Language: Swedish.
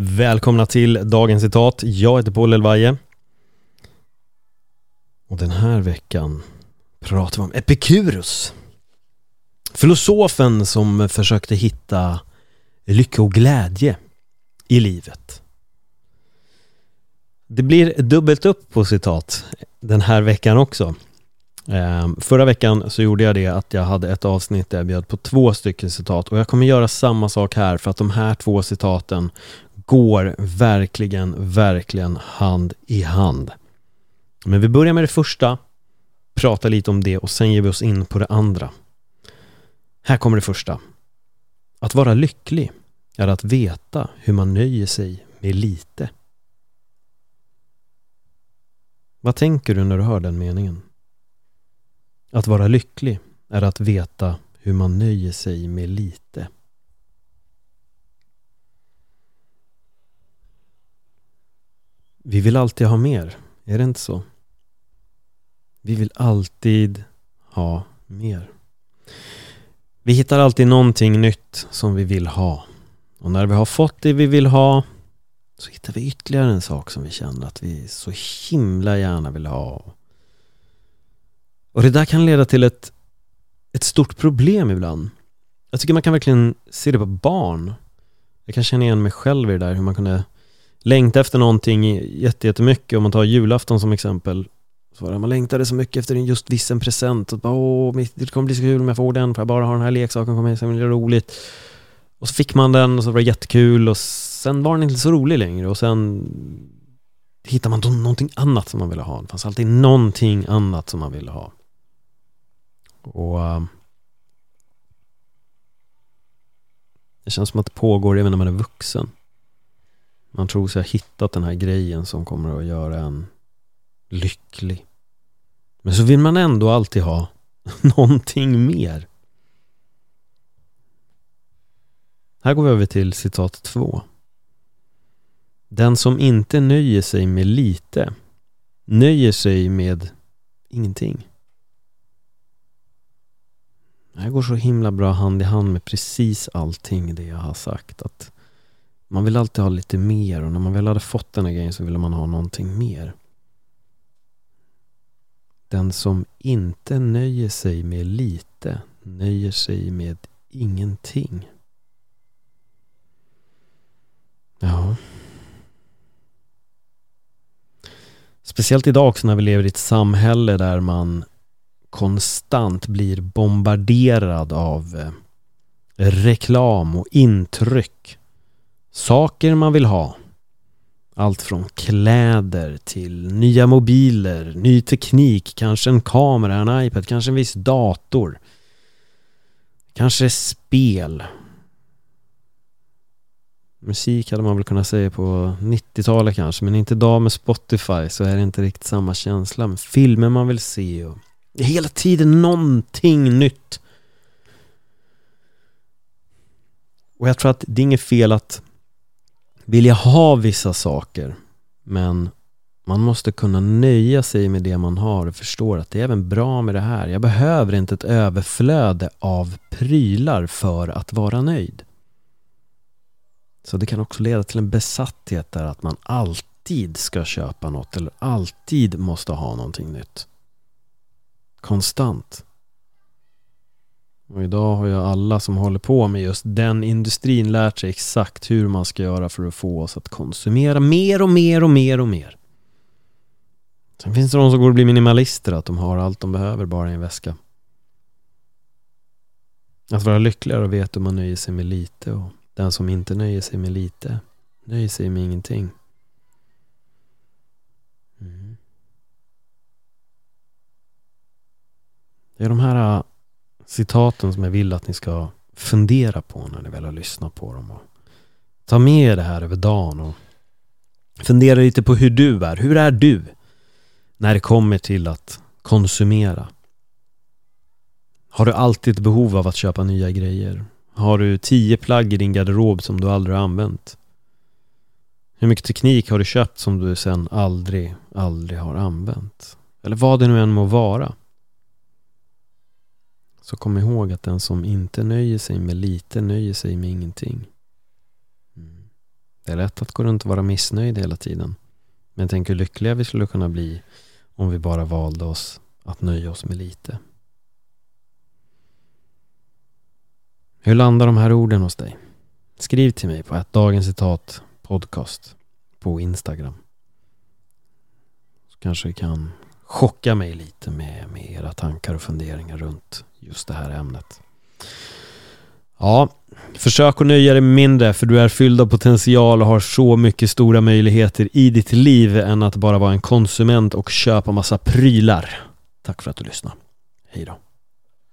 Välkomna till dagens citat. Jag heter Paul Elvaje. Och den här veckan pratar vi om Epikurus. Filosofen som försökte hitta lycka och glädje i livet. Det blir dubbelt upp på citat den här veckan också. Ehm, förra veckan så gjorde jag det att jag hade ett avsnitt där jag bjöd på två stycken citat och jag kommer göra samma sak här för att de här två citaten går verkligen, verkligen hand i hand. Men vi börjar med det första, pratar lite om det och sen ger vi oss in på det andra. Här kommer det första. Att vara lycklig är att veta hur man nöjer sig med lite. Vad tänker du när du hör den meningen? Att vara lycklig är att veta hur man nöjer sig med lite. Vi vill alltid ha mer, är det inte så? Vi vill alltid ha mer. Vi hittar alltid någonting nytt som vi vill ha. Och när vi har fått det vi vill ha så hittar vi ytterligare en sak som vi känner att vi så himla gärna vill ha. Och det där kan leda till ett, ett stort problem ibland. Jag tycker man kan verkligen se det på barn. Jag kan känna igen mig själv i det där, hur man kunde längta efter någonting jättemycket. Om man tar julafton som exempel. Så var det, man längtade så mycket efter just viss en present. Och bara, Åh, det kommer bli så kul om jag får den, för jag bara har den här leksaken, kommer det bli roligt. Och så fick man den och så var det jättekul och sen var den inte så rolig längre och sen hittade man då någonting annat som man ville ha. Det fanns alltid någonting annat som man ville ha. Och ehm, Det känns som att det pågår även när man är vuxen. Man tror sig ha hittat den här grejen som kommer att göra en lycklig. Men så vill man ändå alltid ha någonting mer. Här går vi över till citat två. Den som inte nöjer sig med lite nöjer sig med ingenting. Det här går så himla bra hand i hand med precis allting det jag har sagt. Att man vill alltid ha lite mer och när man väl hade fått den här grejen så ville man ha någonting mer. Den som inte nöjer sig med lite nöjer sig med ingenting. Ja. Speciellt idag också när vi lever i ett samhälle där man konstant blir bombarderad av eh, reklam och intryck. Saker man vill ha. Allt från kläder till nya mobiler, ny teknik, kanske en kamera, en iPad, kanske en viss dator. Kanske spel. Musik hade man väl kunnat säga på 90-talet kanske, men inte idag med Spotify så är det inte riktigt samma känsla. Men filmer man vill se och hela tiden någonting nytt. Och jag tror att det är inget fel att vilja ha vissa saker, men man måste kunna nöja sig med det man har och förstår att det är även bra med det här. Jag behöver inte ett överflöde av prylar för att vara nöjd. Så det kan också leda till en besatthet där att man alltid ska köpa något eller alltid måste ha någonting nytt. Konstant. Och idag har ju alla som håller på med just den industrin lärt sig exakt hur man ska göra för att få oss att konsumera mer och mer och mer och mer. Sen finns det de som går och blir minimalister, att de har allt de behöver bara i en väska. Att vara lyckligare och veta hur man nöjer sig med lite och den som inte nöjer sig med lite nöjer sig med ingenting. Mm. Det är de här citaten som jag vill att ni ska fundera på när ni väl har lyssnat på dem. Och ta med er det här över dagen och fundera lite på hur du är. Hur är du när det kommer till att konsumera? Har du alltid ett behov av att köpa nya grejer? Har du tio plagg i din garderob som du aldrig har använt? Hur mycket teknik har du köpt som du sen aldrig, aldrig har använt? Eller vad det nu än må vara. Så kom ihåg att den som inte nöjer sig med lite nöjer sig med ingenting. Mm. Det är lätt att gå runt och vara missnöjd hela tiden. Men tänk hur lyckliga vi skulle kunna bli om vi bara valde oss att nöja oss med lite. Hur landar de här orden hos dig? Skriv till mig på ett dagens citat podcast på Instagram. Så kanske vi kan chocka mig lite med, med era tankar och funderingar runt just det här ämnet. Ja, försök att nöja dig mindre för du är fylld av potential och har så mycket stora möjligheter i ditt liv än att bara vara en konsument och köpa massa prylar. Tack för att du lyssnade. Hej då.